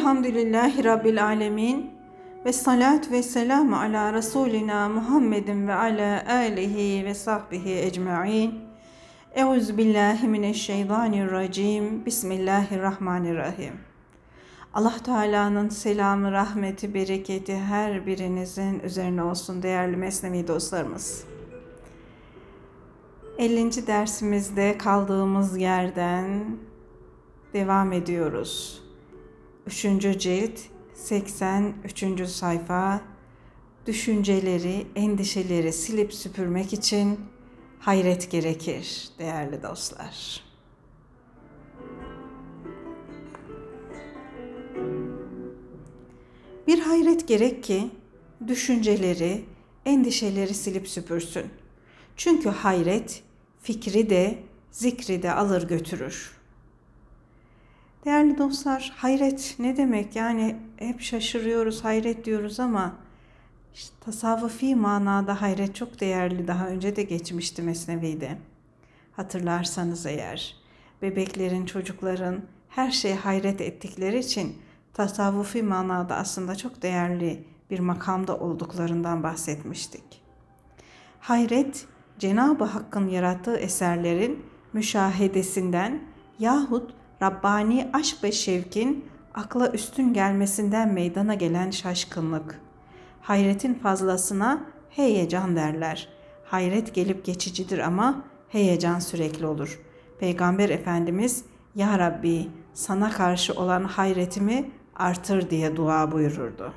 Elhamdülillahi Rabbil Alemin ve salat ve selamu ala Resulina Muhammedin ve ala alihi ve sahbihi ecma'in. Euzu billahi mineşşeytanirracim. Bismillahirrahmanirrahim. Allah Teala'nın selamı, rahmeti, bereketi her birinizin üzerine olsun değerli Mesnevi dostlarımız. 50. dersimizde kaldığımız yerden devam ediyoruz. 3. cilt 83. sayfa Düşünceleri, endişeleri silip süpürmek için hayret gerekir değerli dostlar. Bir hayret gerek ki düşünceleri, endişeleri silip süpürsün. Çünkü hayret fikri de zikri de alır götürür. Değerli dostlar, hayret ne demek? Yani hep şaşırıyoruz, hayret diyoruz ama işte tasavvufi manada hayret çok değerli. Daha önce de geçmişti Mesnevi'de. Hatırlarsanız eğer bebeklerin, çocukların her şeye hayret ettikleri için tasavvufi manada aslında çok değerli bir makamda olduklarından bahsetmiştik. Hayret, Cenab-ı Hakk'ın yarattığı eserlerin müşahedesinden yahut Rabbani aşk ve şevkin akla üstün gelmesinden meydana gelen şaşkınlık. Hayretin fazlasına heyecan derler. Hayret gelip geçicidir ama heyecan sürekli olur. Peygamber Efendimiz Ya Rabbi sana karşı olan hayretimi artır diye dua buyururdu.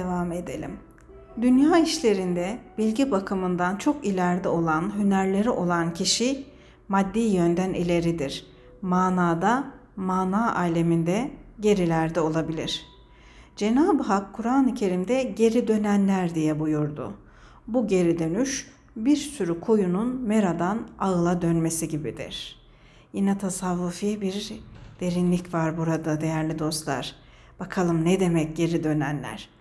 Devam edelim. Dünya işlerinde bilgi bakımından çok ileride olan, hünerleri olan kişi maddi yönden ileridir. Manada, mana aleminde gerilerde olabilir. Cenab-ı Hak Kur'an-ı Kerim'de geri dönenler diye buyurdu. Bu geri dönüş bir sürü koyunun meradan ağıla dönmesi gibidir. Yine tasavvufi bir derinlik var burada değerli dostlar. Bakalım ne demek geri dönenler?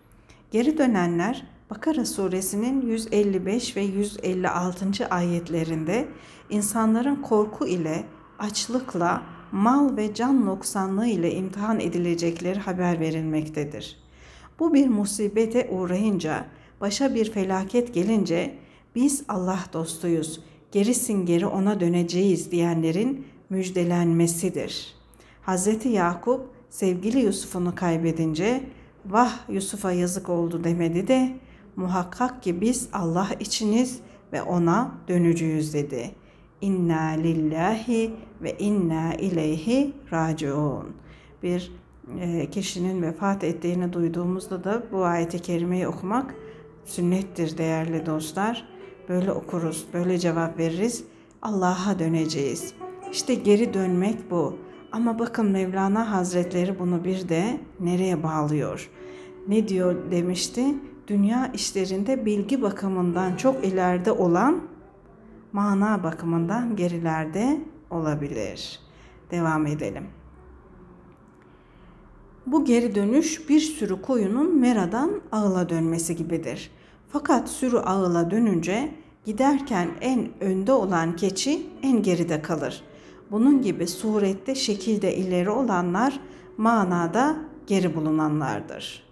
Geri dönenler Bakara suresinin 155 ve 156. ayetlerinde insanların korku ile, açlıkla, mal ve can noksanlığı ile imtihan edilecekleri haber verilmektedir. Bu bir musibete uğrayınca, başa bir felaket gelince biz Allah dostuyuz, gerisin geri ona döneceğiz diyenlerin müjdelenmesidir. Hz. Yakup sevgili Yusuf'unu kaybedince vah Yusuf'a yazık oldu demedi de muhakkak ki biz Allah içiniz ve ona dönücüyüz dedi. İnna lillahi ve inna ileyhi raciun. Bir e, kişinin vefat ettiğini duyduğumuzda da bu ayeti kerimeyi okumak sünnettir değerli dostlar. Böyle okuruz, böyle cevap veririz. Allah'a döneceğiz. İşte geri dönmek bu. Ama bakın Mevlana Hazretleri bunu bir de nereye bağlıyor? Ne diyor demişti? Dünya işlerinde bilgi bakımından çok ileride olan mana bakımından gerilerde olabilir. Devam edelim. Bu geri dönüş bir sürü koyunun meradan ağıla dönmesi gibidir. Fakat sürü ağıla dönünce giderken en önde olan keçi en geride kalır. Bunun gibi surette şekilde ileri olanlar manada geri bulunanlardır.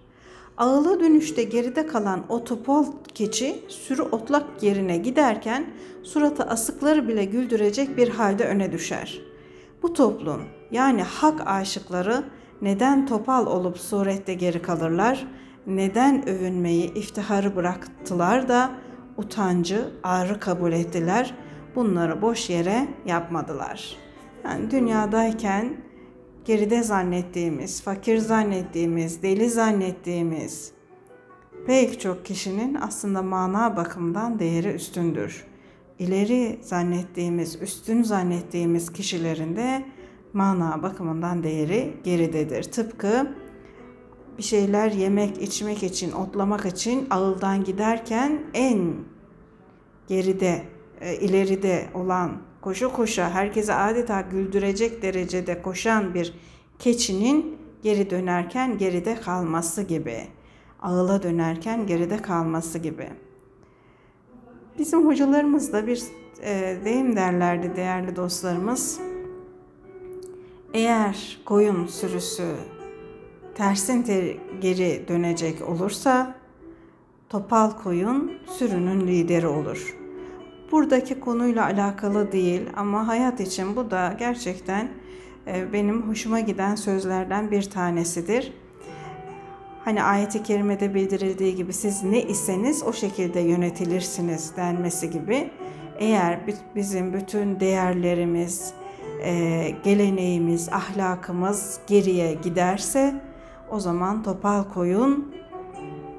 Ağıla dönüşte geride kalan o topal keçi sürü otlak yerine giderken suratı asıkları bile güldürecek bir halde öne düşer. Bu toplum yani hak aşıkları neden topal olup surette geri kalırlar? Neden övünmeyi, iftiharı bıraktılar da utancı, ağrı kabul ettiler? Bunları boş yere yapmadılar. Yani dünyadayken geride zannettiğimiz, fakir zannettiğimiz, deli zannettiğimiz pek çok kişinin aslında mana bakımından değeri üstündür. İleri zannettiğimiz, üstün zannettiğimiz kişilerin de mana bakımından değeri geridedir. Tıpkı bir şeyler yemek, içmek için, otlamak için ağıldan giderken en geride, e, ileride olan koşu koşa herkese adeta güldürecek derecede koşan bir keçinin geri dönerken geride kalması gibi. Ağıla dönerken geride kalması gibi. Bizim hocalarımız da bir e, deyim derlerdi değerli dostlarımız. Eğer koyun sürüsü tersin ter- geri dönecek olursa topal koyun sürünün lideri olur. Buradaki konuyla alakalı değil ama hayat için bu da gerçekten e, benim hoşuma giden sözlerden bir tanesidir. Hani ayet-i kerimede bildirildiği gibi siz ne iseniz o şekilde yönetilirsiniz denmesi gibi. Eğer bizim bütün değerlerimiz, e, geleneğimiz, ahlakımız geriye giderse o zaman topal koyun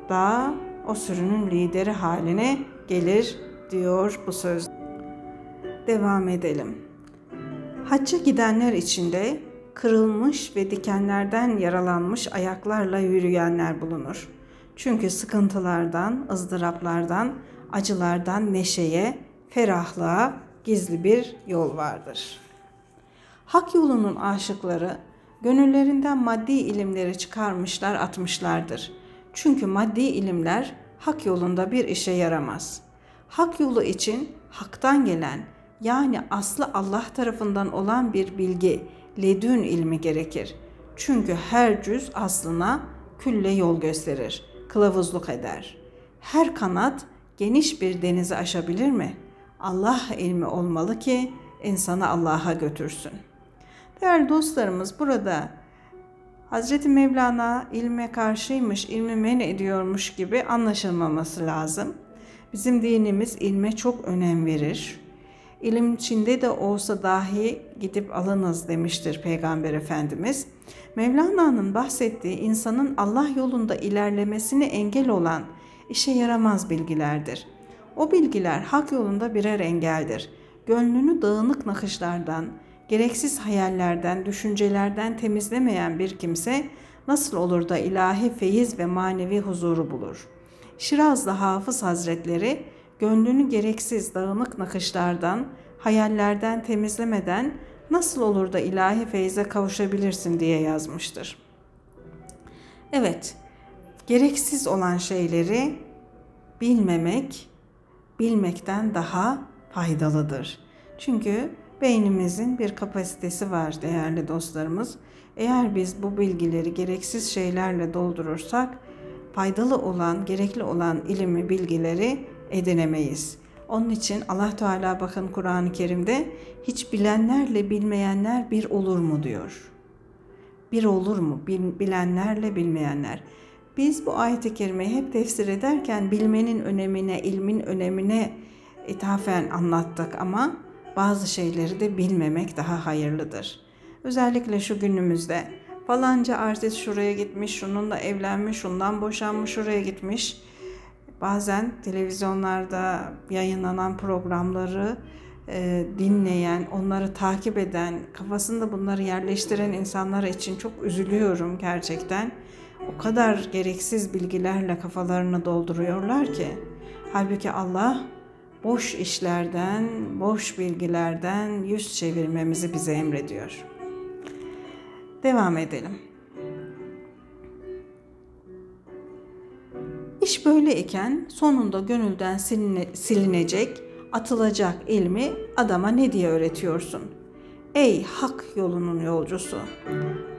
da o sürünün lideri haline gelir diyor bu söz. Devam edelim. Hacca gidenler içinde kırılmış ve dikenlerden yaralanmış ayaklarla yürüyenler bulunur. Çünkü sıkıntılardan, ızdıraplardan, acılardan neşeye, ferahlığa gizli bir yol vardır. Hak yolunun aşıkları gönüllerinden maddi ilimleri çıkarmışlar atmışlardır. Çünkü maddi ilimler hak yolunda bir işe yaramaz. Hak yolu için haktan gelen yani aslı Allah tarafından olan bir bilgi, ledün ilmi gerekir. Çünkü her cüz aslına külle yol gösterir, kılavuzluk eder. Her kanat geniş bir denizi aşabilir mi? Allah ilmi olmalı ki insanı Allah'a götürsün. Değerli dostlarımız burada Hazreti Mevlana ilme karşıymış, ilmi men ediyormuş gibi anlaşılmaması lazım. Bizim dinimiz ilme çok önem verir. İlim içinde de olsa dahi gidip alınız demiştir Peygamber Efendimiz. Mevlana'nın bahsettiği insanın Allah yolunda ilerlemesine engel olan işe yaramaz bilgilerdir. O bilgiler hak yolunda birer engeldir. Gönlünü dağınık nakışlardan, gereksiz hayallerden, düşüncelerden temizlemeyen bir kimse nasıl olur da ilahi feyiz ve manevi huzuru bulur? Şirazlı Hafız Hazretleri gönlünü gereksiz dağınık nakışlardan, hayallerden temizlemeden nasıl olur da ilahi feyze kavuşabilirsin diye yazmıştır. Evet, gereksiz olan şeyleri bilmemek, bilmekten daha faydalıdır. Çünkü beynimizin bir kapasitesi var değerli dostlarımız. Eğer biz bu bilgileri gereksiz şeylerle doldurursak, faydalı olan, gerekli olan ilimi, bilgileri edinemeyiz. Onun için Allah Teala bakın Kur'an-ı Kerim'de hiç bilenlerle bilmeyenler bir olur mu diyor. Bir olur mu? Bilenlerle bilmeyenler. Biz bu ayet-i kerimeyi hep tefsir ederken bilmenin önemine, ilmin önemine ithafen anlattık ama bazı şeyleri de bilmemek daha hayırlıdır. Özellikle şu günümüzde falanca artist şuraya gitmiş, şununla evlenmiş, şundan boşanmış, şuraya gitmiş bazen televizyonlarda yayınlanan programları e, dinleyen, onları takip eden, kafasında bunları yerleştiren insanlar için çok üzülüyorum gerçekten. O kadar gereksiz bilgilerle kafalarını dolduruyorlar ki. Halbuki Allah boş işlerden, boş bilgilerden yüz çevirmemizi bize emrediyor. Devam edelim. İş böyleyken sonunda gönülden siline, silinecek, atılacak ilmi adama ne diye öğretiyorsun? Ey hak yolunun yolcusu!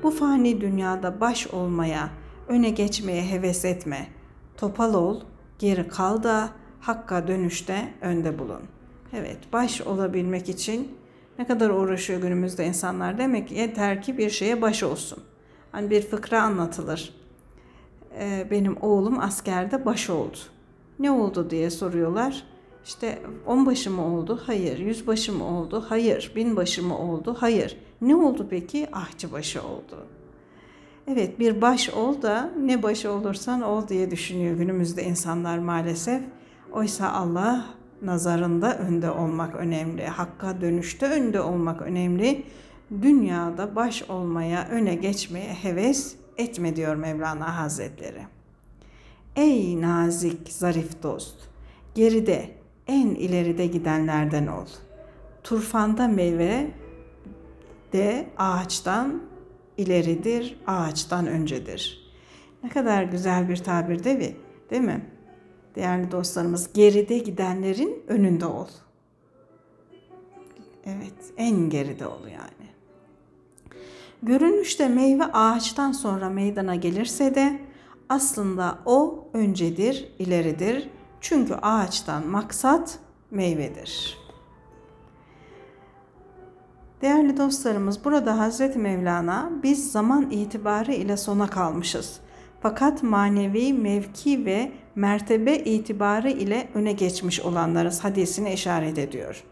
Bu fani dünyada baş olmaya, öne geçmeye heves etme. Topal ol, geri kal da hakka dönüşte önde bulun. Evet, baş olabilmek için ne kadar uğraşıyor günümüzde insanlar demek yeter ki bir şeye baş olsun. Hani bir fıkra anlatılır e, benim oğlum askerde baş oldu. Ne oldu diye soruyorlar. İşte onbaşı mı oldu? Hayır. Yüzbaşı mı oldu? Hayır. Binbaşı mı oldu? Hayır. Ne oldu peki? Ahçıbaşı oldu. Evet bir baş ol da ne baş olursan ol diye düşünüyor günümüzde insanlar maalesef. Oysa Allah nazarında önde olmak önemli. Hakka dönüşte önde olmak önemli. Dünyada baş olmaya, öne geçmeye heves etme diyor Mevlana Hazretleri. Ey nazik, zarif dost, geride, en ileride gidenlerden ol. Turfanda meyve de ağaçtan ileridir, ağaçtan öncedir. Ne kadar güzel bir tabir değil mi? Değil mi? Değerli dostlarımız, geride gidenlerin önünde ol. Evet, en geride ol yani. Görünüşte meyve ağaçtan sonra meydana gelirse de aslında o öncedir, ileridir. Çünkü ağaçtan maksat meyvedir. Değerli dostlarımız burada Hazreti Mevlana biz zaman itibarı ile sona kalmışız. Fakat manevi mevki ve mertebe itibarı ile öne geçmiş olanlarız hadisine işaret ediyor.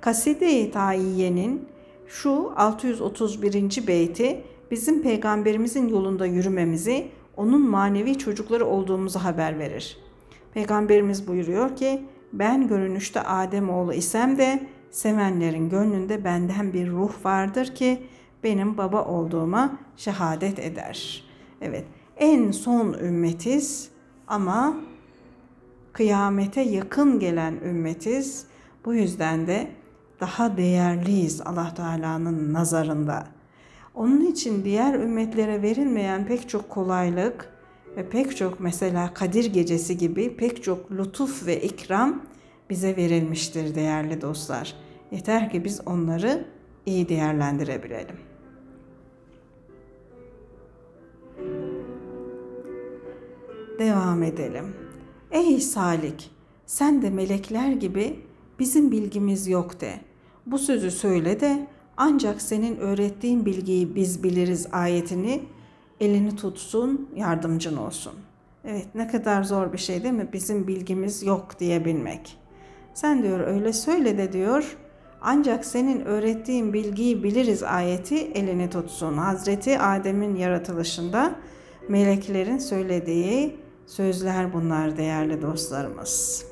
Kaside-i Taiye'nin şu 631. beyti bizim peygamberimizin yolunda yürümemizi, onun manevi çocukları olduğumuzu haber verir. Peygamberimiz buyuruyor ki, ben görünüşte Adem oğlu isem de sevenlerin gönlünde benden bir ruh vardır ki benim baba olduğuma şehadet eder. Evet, en son ümmetiz ama kıyamete yakın gelen ümmetiz. Bu yüzden de daha değerliyiz Allah Teala'nın nazarında. Onun için diğer ümmetlere verilmeyen pek çok kolaylık ve pek çok mesela Kadir Gecesi gibi pek çok lütuf ve ikram bize verilmiştir değerli dostlar. Yeter ki biz onları iyi değerlendirebilelim. Devam edelim. Ey Salik, sen de melekler gibi bizim bilgimiz yok de. Bu sözü söyle de ancak senin öğrettiğin bilgiyi biz biliriz ayetini elini tutsun, yardımcın olsun. Evet ne kadar zor bir şey değil mi? Bizim bilgimiz yok diyebilmek. Sen diyor öyle söyle de diyor ancak senin öğrettiğin bilgiyi biliriz ayeti elini tutsun. Hazreti Adem'in yaratılışında meleklerin söylediği sözler bunlar değerli dostlarımız.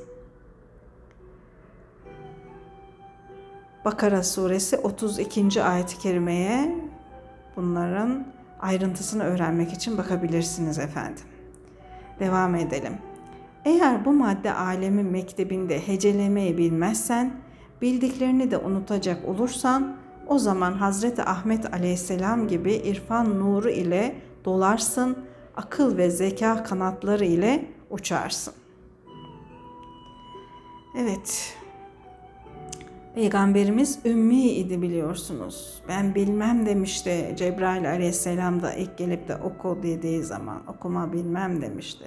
Bakara suresi 32. ayet-i kerimeye bunların ayrıntısını öğrenmek için bakabilirsiniz efendim. Devam edelim. Eğer bu madde alemi mektebinde hecelemeyi bilmezsen, bildiklerini de unutacak olursan, o zaman Hazreti Ahmet aleyhisselam gibi irfan nuru ile dolarsın, akıl ve zeka kanatları ile uçarsın. Evet, Peygamberimiz ümmi idi biliyorsunuz. Ben bilmem demişti Cebrail aleyhisselam da ilk gelip de oku dediği zaman okuma bilmem demişti.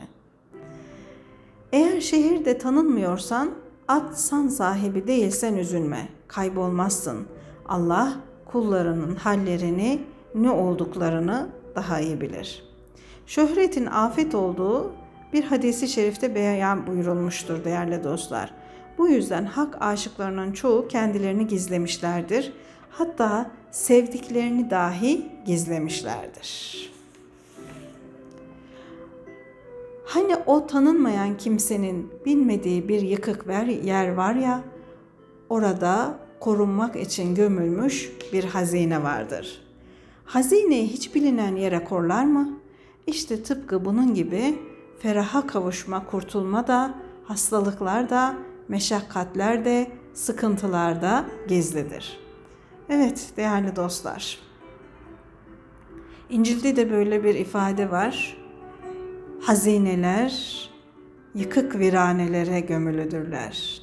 Eğer şehirde tanınmıyorsan at san sahibi değilsen üzülme, kaybolmazsın. Allah kullarının hallerini ne olduklarını daha iyi bilir. Şöhretin afet olduğu bir hadisi şerifte beyan buyurulmuştur değerli dostlar. Bu yüzden hak aşıklarının çoğu kendilerini gizlemişlerdir. Hatta sevdiklerini dahi gizlemişlerdir. Hani o tanınmayan kimsenin bilmediği bir yıkık yer var ya, orada korunmak için gömülmüş bir hazine vardır. Hazineyi hiç bilinen yere korlar mı? İşte tıpkı bunun gibi feraha kavuşma, kurtulma da, hastalıklar da, meşakkatler de, sıkıntılar da gizlidir. Evet değerli dostlar. İncil'de de böyle bir ifade var. Hazineler yıkık viranelere gömülüdürler.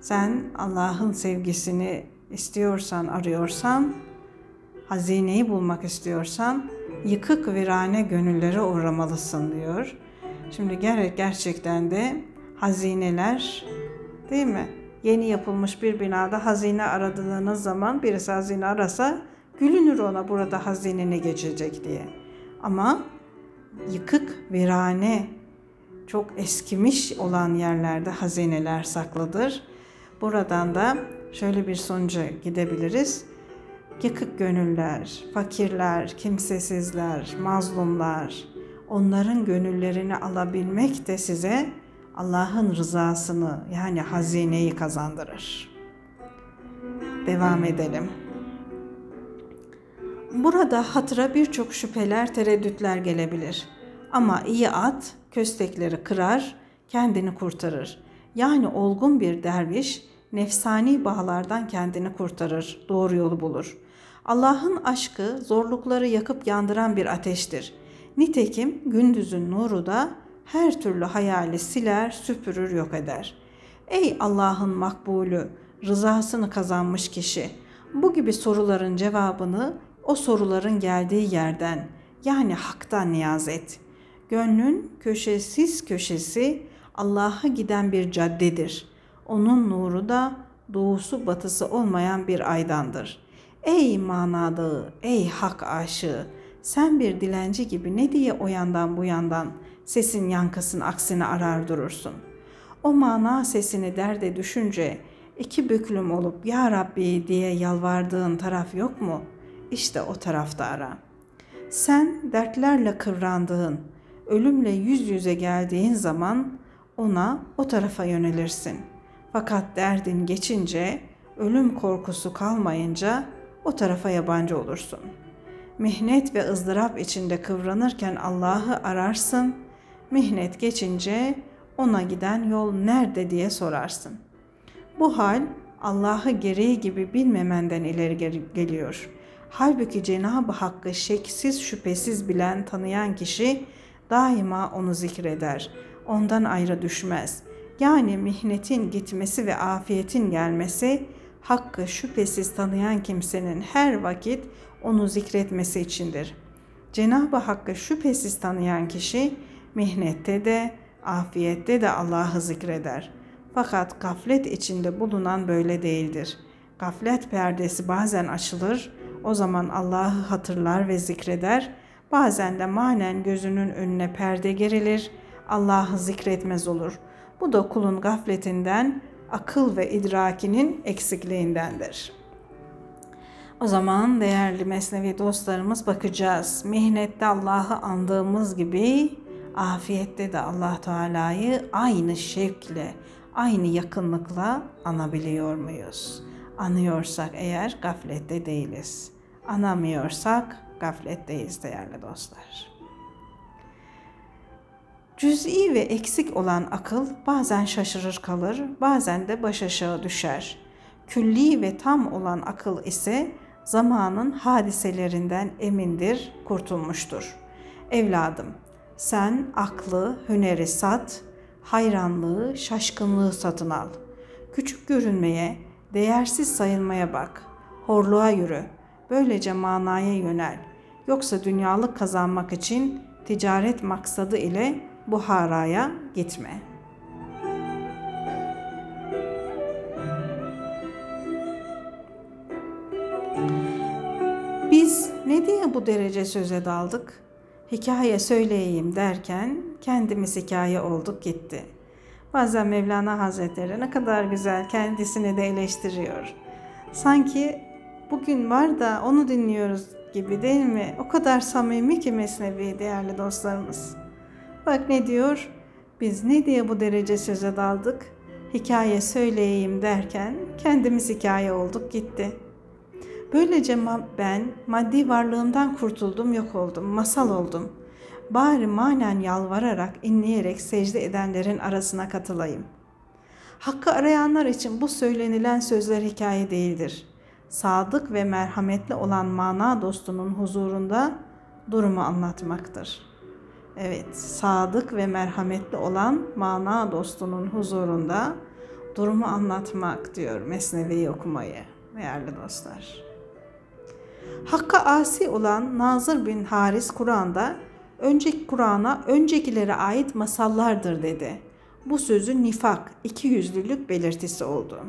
Sen Allah'ın sevgisini istiyorsan, arıyorsan, hazineyi bulmak istiyorsan yıkık virane gönüllere uğramalısın diyor. Şimdi gerek gerçekten de hazineler Değil mi? Yeni yapılmış bir binada hazine aradığınız zaman birisi hazine arasa gülünür ona burada hazine ne geçecek diye. Ama yıkık, virane, çok eskimiş olan yerlerde hazineler saklıdır. Buradan da şöyle bir sonuca gidebiliriz. Yıkık gönüller, fakirler, kimsesizler, mazlumlar, onların gönüllerini alabilmek de size Allah'ın rızasını yani hazineyi kazandırır. Devam edelim. Burada hatıra birçok şüpheler, tereddütler gelebilir. Ama iyi at köstekleri kırar, kendini kurtarır. Yani olgun bir derviş nefsani bağlardan kendini kurtarır, doğru yolu bulur. Allah'ın aşkı zorlukları yakıp yandıran bir ateştir. Nitekim gündüzün nuru da her türlü hayali siler, süpürür, yok eder. Ey Allah'ın makbulü, rızasını kazanmış kişi, bu gibi soruların cevabını o soruların geldiği yerden yani haktan niyaz et. Gönlün köşesiz köşesi Allah'a giden bir caddedir. Onun nuru da doğusu batısı olmayan bir aydandır. Ey manadığı, ey hak aşığı, sen bir dilenci gibi ne diye o yandan bu yandan sesin yankısını aksini arar durursun. O mana sesini derde düşünce iki büklüm olup Ya Rabbi diye yalvardığın taraf yok mu? İşte o tarafta ara. Sen dertlerle kıvrandığın, ölümle yüz yüze geldiğin zaman ona o tarafa yönelirsin. Fakat derdin geçince, ölüm korkusu kalmayınca o tarafa yabancı olursun. Mihnet ve ızdırap içinde kıvranırken Allah'ı ararsın, mihnet geçince ona giden yol nerede diye sorarsın. Bu hal Allah'ı gereği gibi bilmemenden ileri geliyor. Halbuki Cenab-ı Hakk'ı şeksiz şüphesiz bilen, tanıyan kişi daima onu zikreder. Ondan ayrı düşmez. Yani mihnetin gitmesi ve afiyetin gelmesi Hakk'ı şüphesiz tanıyan kimsenin her vakit onu zikretmesi içindir. Cenab-ı Hakk'ı şüphesiz tanıyan kişi mihnette de, afiyette de Allah'ı zikreder. Fakat gaflet içinde bulunan böyle değildir. Gaflet perdesi bazen açılır, o zaman Allah'ı hatırlar ve zikreder. Bazen de manen gözünün önüne perde gerilir, Allah'ı zikretmez olur. Bu da kulun gafletinden, akıl ve idrakinin eksikliğindendir. O zaman değerli mesnevi dostlarımız bakacağız. Mihnette Allah'ı andığımız gibi afiyette de Allah Teala'yı aynı şevkle, aynı yakınlıkla anabiliyor muyuz? Anıyorsak eğer gaflette değiliz. Anamıyorsak gafletteyiz değerli dostlar. Cüz'i ve eksik olan akıl bazen şaşırır kalır, bazen de baş aşağı düşer. Külli ve tam olan akıl ise zamanın hadiselerinden emindir, kurtulmuştur. Evladım, sen aklı, hüneri sat, hayranlığı, şaşkınlığı satın al. Küçük görünmeye, değersiz sayılmaya bak. Horluğa yürü. Böylece manaya yönel. Yoksa dünyalık kazanmak için ticaret maksadı ile Buhara'ya gitme. Biz ne diye bu derece söze daldık? Hikaye söyleyeyim derken kendimiz hikaye olduk gitti. Bazen Mevlana Hazretleri ne kadar güzel kendisini de eleştiriyor. Sanki bugün var da onu dinliyoruz gibi değil mi? O kadar samimi ki Mesnevi değerli dostlarımız. Bak ne diyor? Biz ne diye bu derece söze daldık? Hikaye söyleyeyim derken kendimiz hikaye olduk gitti. Böylece ben maddi varlığımdan kurtuldum, yok oldum, masal oldum. Bari manen yalvararak, inleyerek secde edenlerin arasına katılayım. Hakkı arayanlar için bu söylenilen sözler hikaye değildir. Sadık ve merhametli olan mana dostunun huzurunda durumu anlatmaktır.'' Evet, sadık ve merhametli olan mana dostunun huzurunda durumu anlatmak diyor Mesnevi'yi okumayı değerli dostlar. Hakka asi olan Nazır bin Haris Kur'an'da önceki Kur'an'a öncekilere ait masallardır dedi. Bu sözü nifak, iki yüzlülük belirtisi oldu.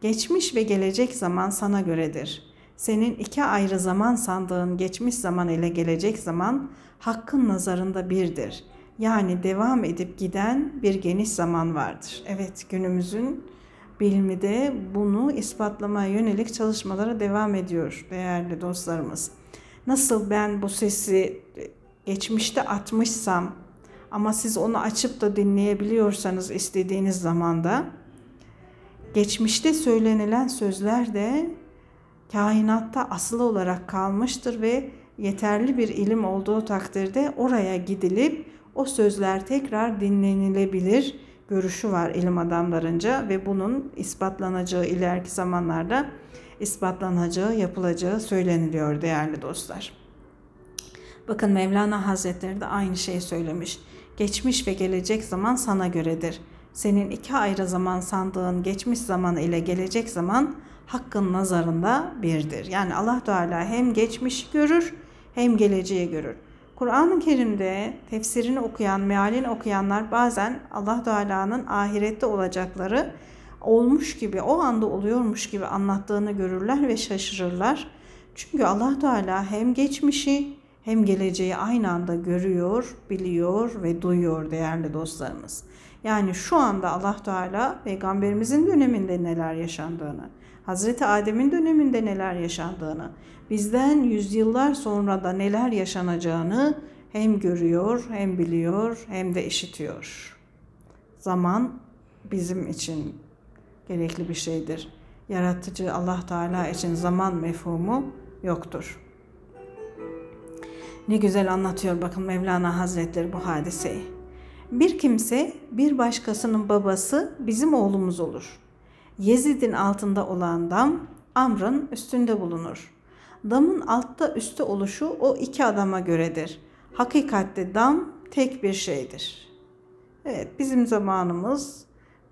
Geçmiş ve gelecek zaman sana göredir. Senin iki ayrı zaman sandığın geçmiş zaman ile gelecek zaman hakkın nazarında birdir. Yani devam edip giden bir geniş zaman vardır. Evet günümüzün bilimi de bunu ispatlamaya yönelik çalışmalara devam ediyor değerli dostlarımız. Nasıl ben bu sesi geçmişte atmışsam ama siz onu açıp da dinleyebiliyorsanız istediğiniz zamanda geçmişte söylenilen sözler de kainatta asılı olarak kalmıştır ve yeterli bir ilim olduğu takdirde oraya gidilip o sözler tekrar dinlenilebilir görüşü var ilim adamlarınca ve bunun ispatlanacağı ileriki zamanlarda ispatlanacağı, yapılacağı söyleniliyor değerli dostlar. Bakın Mevlana Hazretleri de aynı şeyi söylemiş. Geçmiş ve gelecek zaman sana göredir. Senin iki ayrı zaman sandığın geçmiş zaman ile gelecek zaman hakkın nazarında birdir. Yani Allah Teala hem geçmişi görür hem geleceği görür. Kur'an-ı Kerim'de tefsirini okuyan, mealini okuyanlar bazen Allah Teala'nın ahirette olacakları olmuş gibi, o anda oluyormuş gibi anlattığını görürler ve şaşırırlar. Çünkü Allah Teala hem geçmişi hem geleceği aynı anda görüyor, biliyor ve duyuyor değerli dostlarımız. Yani şu anda Allah Teala peygamberimizin döneminde neler yaşandığını, Hazreti Adem'in döneminde neler yaşandığını, bizden yüzyıllar sonra da neler yaşanacağını hem görüyor, hem biliyor, hem de işitiyor. Zaman bizim için gerekli bir şeydir. Yaratıcı Allah Teala için zaman mefhumu yoktur. Ne güzel anlatıyor bakın Mevlana Hazretleri bu hadiseyi. Bir kimse bir başkasının babası bizim oğlumuz olur. Yezid'in altında olan dam Amr'ın üstünde bulunur. Damın altta üstte oluşu o iki adama göredir. Hakikatte dam tek bir şeydir. Evet bizim zamanımız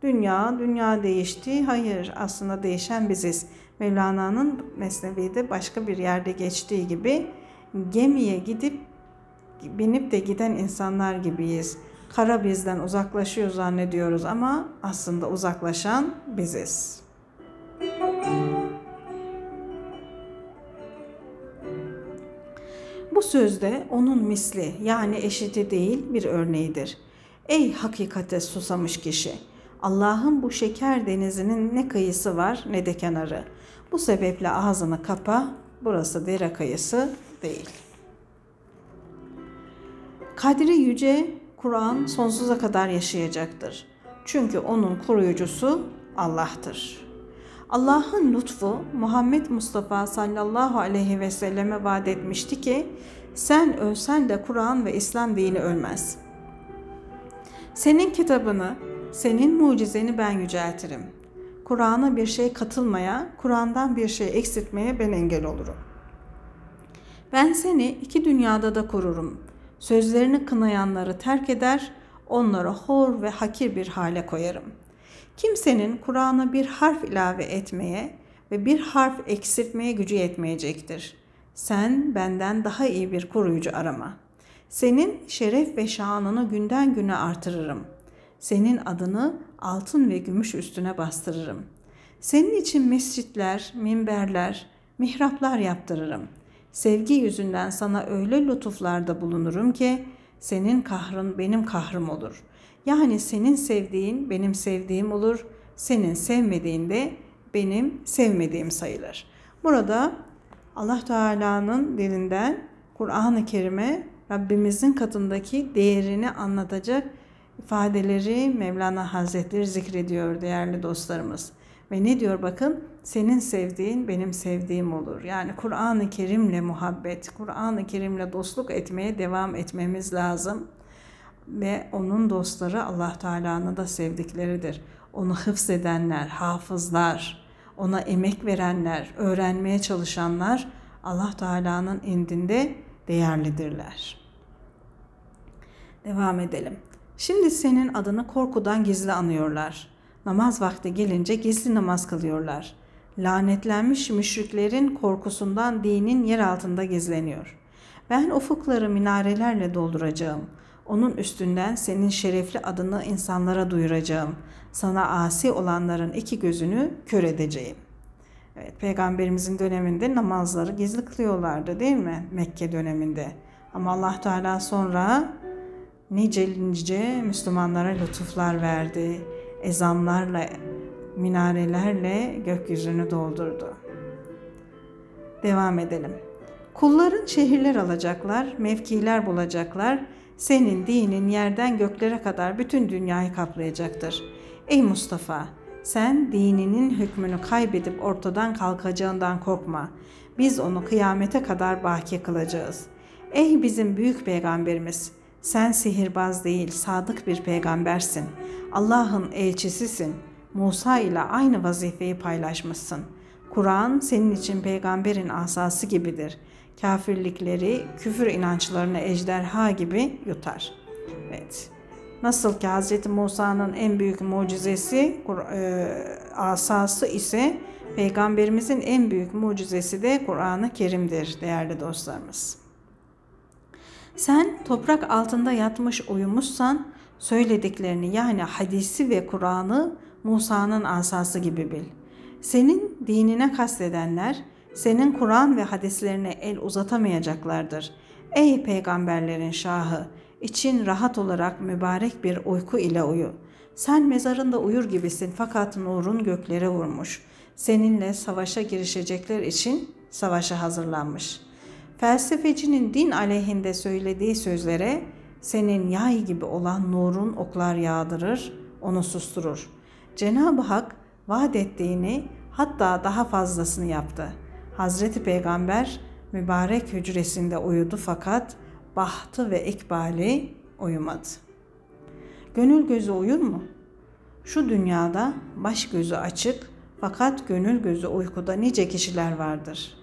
dünya, dünya değişti. Hayır aslında değişen biziz. Mevlana'nın Mesnevi'de başka bir yerde geçtiği gibi gemiye gidip binip de giden insanlar gibiyiz. Kara bizden uzaklaşıyor zannediyoruz ama aslında uzaklaşan biziz. Bu sözde onun misli yani eşiti değil bir örneğidir. Ey hakikate susamış kişi! Allah'ın bu şeker denizinin ne kıyısı var ne de kenarı. Bu sebeple ağzını kapa, burası dere kıyısı değil. Kadri yüce Kur'an sonsuza kadar yaşayacaktır. Çünkü onun koruyucusu Allah'tır. Allah'ın lütfu Muhammed Mustafa sallallahu aleyhi ve selleme vaat etmişti ki sen ölsen de Kur'an ve İslam dini ölmez. Senin kitabını, senin mucizeni ben yüceltirim. Kur'an'a bir şey katılmaya, Kur'an'dan bir şey eksiltmeye ben engel olurum. Ben seni iki dünyada da korurum. Sözlerini kınayanları terk eder, onları hor ve hakir bir hale koyarım. Kimsenin Kur'an'a bir harf ilave etmeye ve bir harf eksiltmeye gücü yetmeyecektir. Sen benden daha iyi bir koruyucu arama. Senin şeref ve şanını günden güne artırırım. Senin adını altın ve gümüş üstüne bastırırım. Senin için mescitler, minberler, mihraplar yaptırırım.'' Sevgi yüzünden sana öyle lütuflarda bulunurum ki senin kahrın benim kahrım olur. Yani senin sevdiğin benim sevdiğim olur, senin sevmediğin de benim sevmediğim sayılır. Burada Allah Teala'nın dilinden Kur'an-ı Kerim'e Rabbimizin katındaki değerini anlatacak ifadeleri Mevlana Hazretleri zikrediyor değerli dostlarımız. Ve ne diyor bakın? Senin sevdiğin benim sevdiğim olur. Yani Kur'an-ı Kerim'le muhabbet, Kur'an-ı Kerim'le dostluk etmeye devam etmemiz lazım. Ve onun dostları Allah Teala'nın da sevdikleridir. Onu hıfzedenler, hafızlar, ona emek verenler, öğrenmeye çalışanlar Allah Teala'nın indinde değerlidirler. Devam edelim. Şimdi senin adını korkudan gizli anıyorlar. Namaz vakti gelince gizli namaz kılıyorlar. Lanetlenmiş müşriklerin korkusundan dinin yer altında gizleniyor. Ben ufukları minarelerle dolduracağım. Onun üstünden senin şerefli adını insanlara duyuracağım. Sana asi olanların iki gözünü kör edeceğim. Evet, peygamberimizin döneminde namazları gizli kılıyorlardı değil mi? Mekke döneminde. Ama Allah Teala sonra nice nice Müslümanlara lütuflar verdi ezanlarla, minarelerle gökyüzünü doldurdu. Devam edelim. Kulların şehirler alacaklar, mevkiler bulacaklar. Senin dinin yerden göklere kadar bütün dünyayı kaplayacaktır. Ey Mustafa, sen dininin hükmünü kaybedip ortadan kalkacağından korkma. Biz onu kıyamete kadar baki kılacağız. Ey bizim büyük peygamberimiz, sen sihirbaz değil, sadık bir peygambersin. Allah'ın elçisisin. Musa ile aynı vazifeyi paylaşmışsın. Kur'an senin için peygamberin asası gibidir. Kafirlikleri, küfür inançlarını ejderha gibi yutar. Evet. Nasıl ki Hz. Musa'nın en büyük mucizesi, e, asası ise Peygamberimizin en büyük mucizesi de Kur'an-ı Kerim'dir değerli dostlarımız. Sen toprak altında yatmış uyumuşsan söylediklerini yani hadisi ve Kur'an'ı Musa'nın asası gibi bil. Senin dinine kastedenler senin Kur'an ve hadislerine el uzatamayacaklardır. Ey peygamberlerin şahı, için rahat olarak mübarek bir uyku ile uyu. Sen mezarında uyur gibisin fakat nurun göklere vurmuş. Seninle savaşa girişecekler için savaşa hazırlanmış. Felsefecinin din aleyhinde söylediği sözlere senin yay gibi olan nurun oklar yağdırır, onu susturur. Cenab-ı Hak vaat ettiğini hatta daha fazlasını yaptı. Hazreti Peygamber mübarek hücresinde uyudu fakat bahtı ve ikbali uyumadı. Gönül gözü uyur mu? Şu dünyada baş gözü açık fakat gönül gözü uykuda nice kişiler vardır.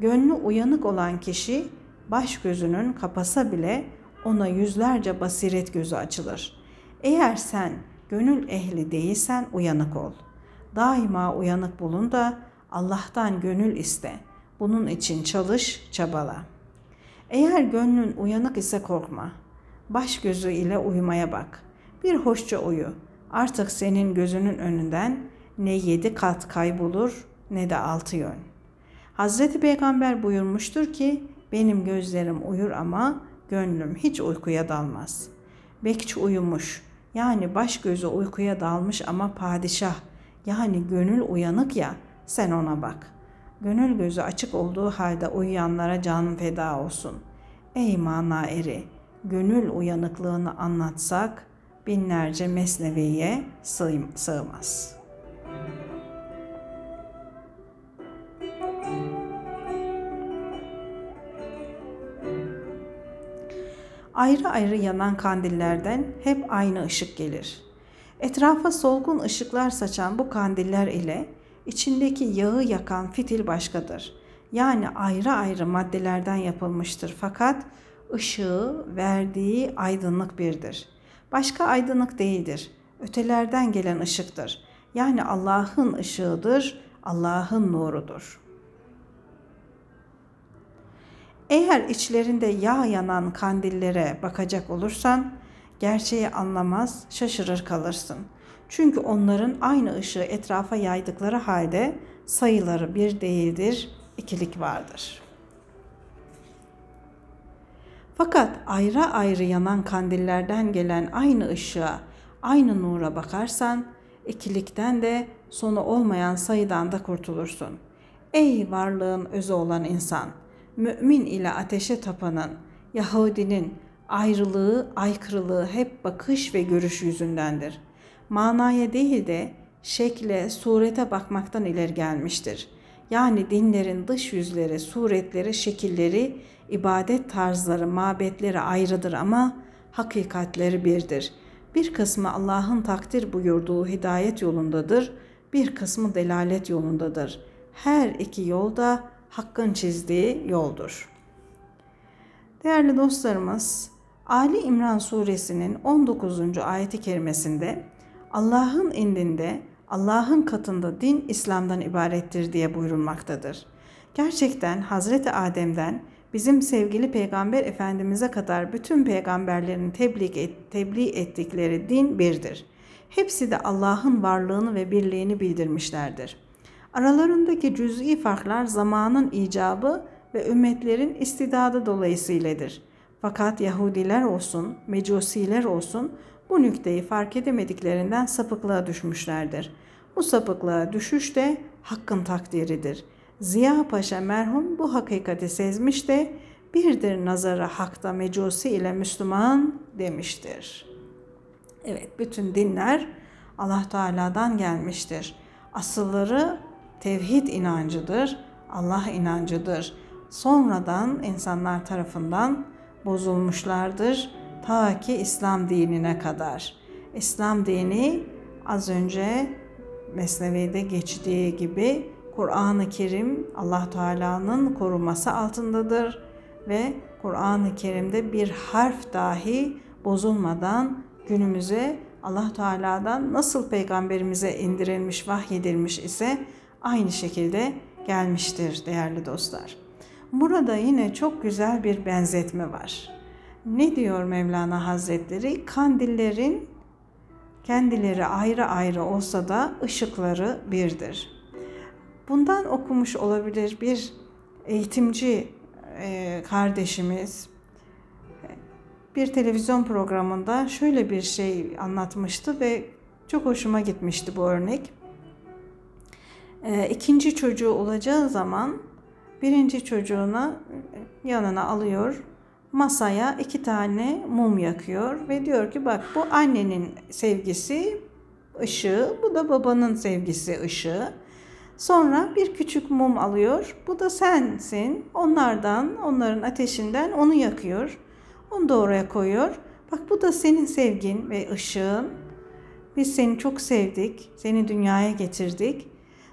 Gönlü uyanık olan kişi baş gözünün kapasa bile ona yüzlerce basiret gözü açılır. Eğer sen gönül ehli değilsen uyanık ol. Daima uyanık bulun da Allah'tan gönül iste. Bunun için çalış, çabala.'' Eğer gönlün uyanık ise korkma. Baş gözü ile uyumaya bak. Bir hoşça uyu. Artık senin gözünün önünden ne yedi kat kaybolur ne de altı yön. Hazreti Peygamber buyurmuştur ki benim gözlerim uyur ama gönlüm hiç uykuya dalmaz. Bekçi uyumuş yani baş gözü uykuya dalmış ama padişah yani gönül uyanık ya sen ona bak.'' Gönül gözü açık olduğu halde uyuyanlara canım feda olsun. Ey mana eri, gönül uyanıklığını anlatsak binlerce mesneviye sığmaz. Ayrı ayrı yanan kandillerden hep aynı ışık gelir. Etrafa solgun ışıklar saçan bu kandiller ile İçindeki yağı yakan fitil başkadır. Yani ayrı ayrı maddelerden yapılmıştır fakat ışığı verdiği aydınlık birdir. Başka aydınlık değildir. Ötelerden gelen ışıktır. Yani Allah'ın ışığıdır, Allah'ın nurudur. Eğer içlerinde yağ yanan kandillere bakacak olursan, gerçeği anlamaz, şaşırır kalırsın.'' Çünkü onların aynı ışığı etrafa yaydıkları halde sayıları bir değildir, ikilik vardır. Fakat ayrı ayrı yanan kandillerden gelen aynı ışığa, aynı nura bakarsan, ikilikten de sonu olmayan sayıdan da kurtulursun. Ey varlığın özü olan insan! Mümin ile ateşe tapanın, Yahudinin ayrılığı, aykırılığı hep bakış ve görüş yüzündendir.'' manaya değil de şekle, surete bakmaktan ileri gelmiştir. Yani dinlerin dış yüzleri, suretleri, şekilleri, ibadet tarzları, mabetleri ayrıdır ama hakikatleri birdir. Bir kısmı Allah'ın takdir buyurduğu hidayet yolundadır, bir kısmı delalet yolundadır. Her iki yol da Hakk'ın çizdiği yoldur. Değerli dostlarımız, Ali İmran suresinin 19. ayeti kerimesinde Allah'ın indinde, Allah'ın katında din İslam'dan ibarettir diye buyurulmaktadır. Gerçekten Hazreti Adem'den bizim sevgili Peygamber Efendimiz'e kadar bütün peygamberlerin tebliğ, et, tebliğ ettikleri din birdir. Hepsi de Allah'ın varlığını ve birliğini bildirmişlerdir. Aralarındaki cüz'i farklar zamanın icabı ve ümmetlerin istidadı dolayısıyladır. Fakat Yahudiler olsun, Mecusiler olsun bu nükteyi fark edemediklerinden sapıklığa düşmüşlerdir. Bu sapıklığa düşüş de hakkın takdiridir. Ziya Paşa merhum bu hakikati sezmiş de birdir nazara hakta mecusi ile Müslüman demiştir. Evet bütün dinler Allah Teala'dan gelmiştir. Asılları tevhid inancıdır, Allah inancıdır. Sonradan insanlar tarafından bozulmuşlardır ta ki İslam dinine kadar. İslam dini az önce Mesnevi'de geçtiği gibi Kur'an-ı Kerim Allah Teala'nın koruması altındadır ve Kur'an-ı Kerim'de bir harf dahi bozulmadan günümüze Allah Teala'dan nasıl peygamberimize indirilmiş, vahyedilmiş ise aynı şekilde gelmiştir değerli dostlar. Burada yine çok güzel bir benzetme var. Ne diyor Mevlana Hazretleri? Kandillerin kendileri ayrı ayrı olsa da ışıkları birdir. Bundan okumuş olabilir bir eğitimci e, kardeşimiz bir televizyon programında şöyle bir şey anlatmıştı ve çok hoşuma gitmişti bu örnek. E, ikinci çocuğu olacağı zaman birinci çocuğuna yanına alıyor, masaya iki tane mum yakıyor ve diyor ki bak bu annenin sevgisi ışığı, bu da babanın sevgisi ışığı. Sonra bir küçük mum alıyor. Bu da sensin. Onlardan, onların ateşinden onu yakıyor. Onu da oraya koyuyor. Bak bu da senin sevgin ve ışığın. Biz seni çok sevdik. Seni dünyaya getirdik.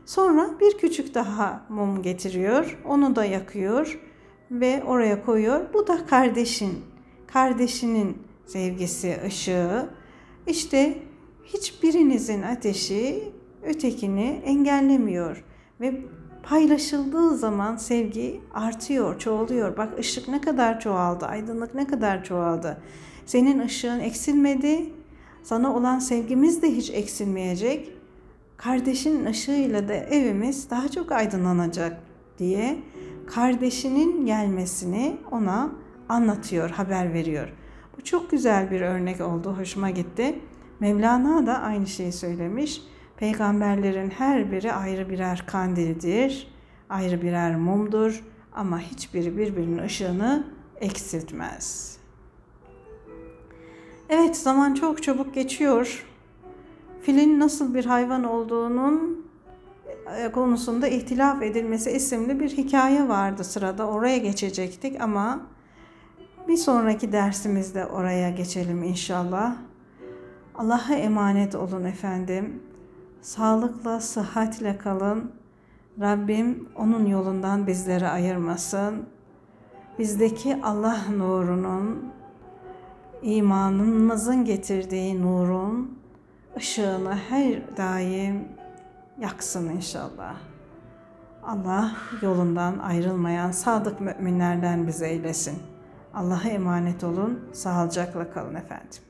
Sonra bir küçük daha mum getiriyor. Onu da yakıyor ve oraya koyuyor. Bu da kardeşin. Kardeşinin sevgisi, ışığı. İşte hiçbirinizin ateşi ötekini engellemiyor ve paylaşıldığı zaman sevgi artıyor, çoğalıyor. Bak ışık ne kadar çoğaldı, aydınlık ne kadar çoğaldı. Senin ışığın eksilmedi, sana olan sevgimiz de hiç eksilmeyecek. Kardeşinin ışığıyla da evimiz daha çok aydınlanacak diye kardeşinin gelmesini ona anlatıyor, haber veriyor. Bu çok güzel bir örnek oldu, hoşuma gitti. Mevlana da aynı şeyi söylemiş. Peygamberlerin her biri ayrı birer kandildir, ayrı birer mumdur ama hiçbiri birbirinin ışığını eksiltmez. Evet zaman çok çabuk geçiyor. Filin nasıl bir hayvan olduğunun e, konusunda ihtilaf edilmesi isimli bir hikaye vardı sırada. Oraya geçecektik ama bir sonraki dersimizde oraya geçelim inşallah. Allah'a emanet olun efendim. Sağlıkla, sıhhatle kalın. Rabbim onun yolundan bizleri ayırmasın. Bizdeki Allah nurunun, imanımızın getirdiği nurun ışığını her daim yaksın inşallah. Allah yolundan ayrılmayan sadık müminlerden bizi eylesin. Allah'a emanet olun, sağlıcakla kalın efendim.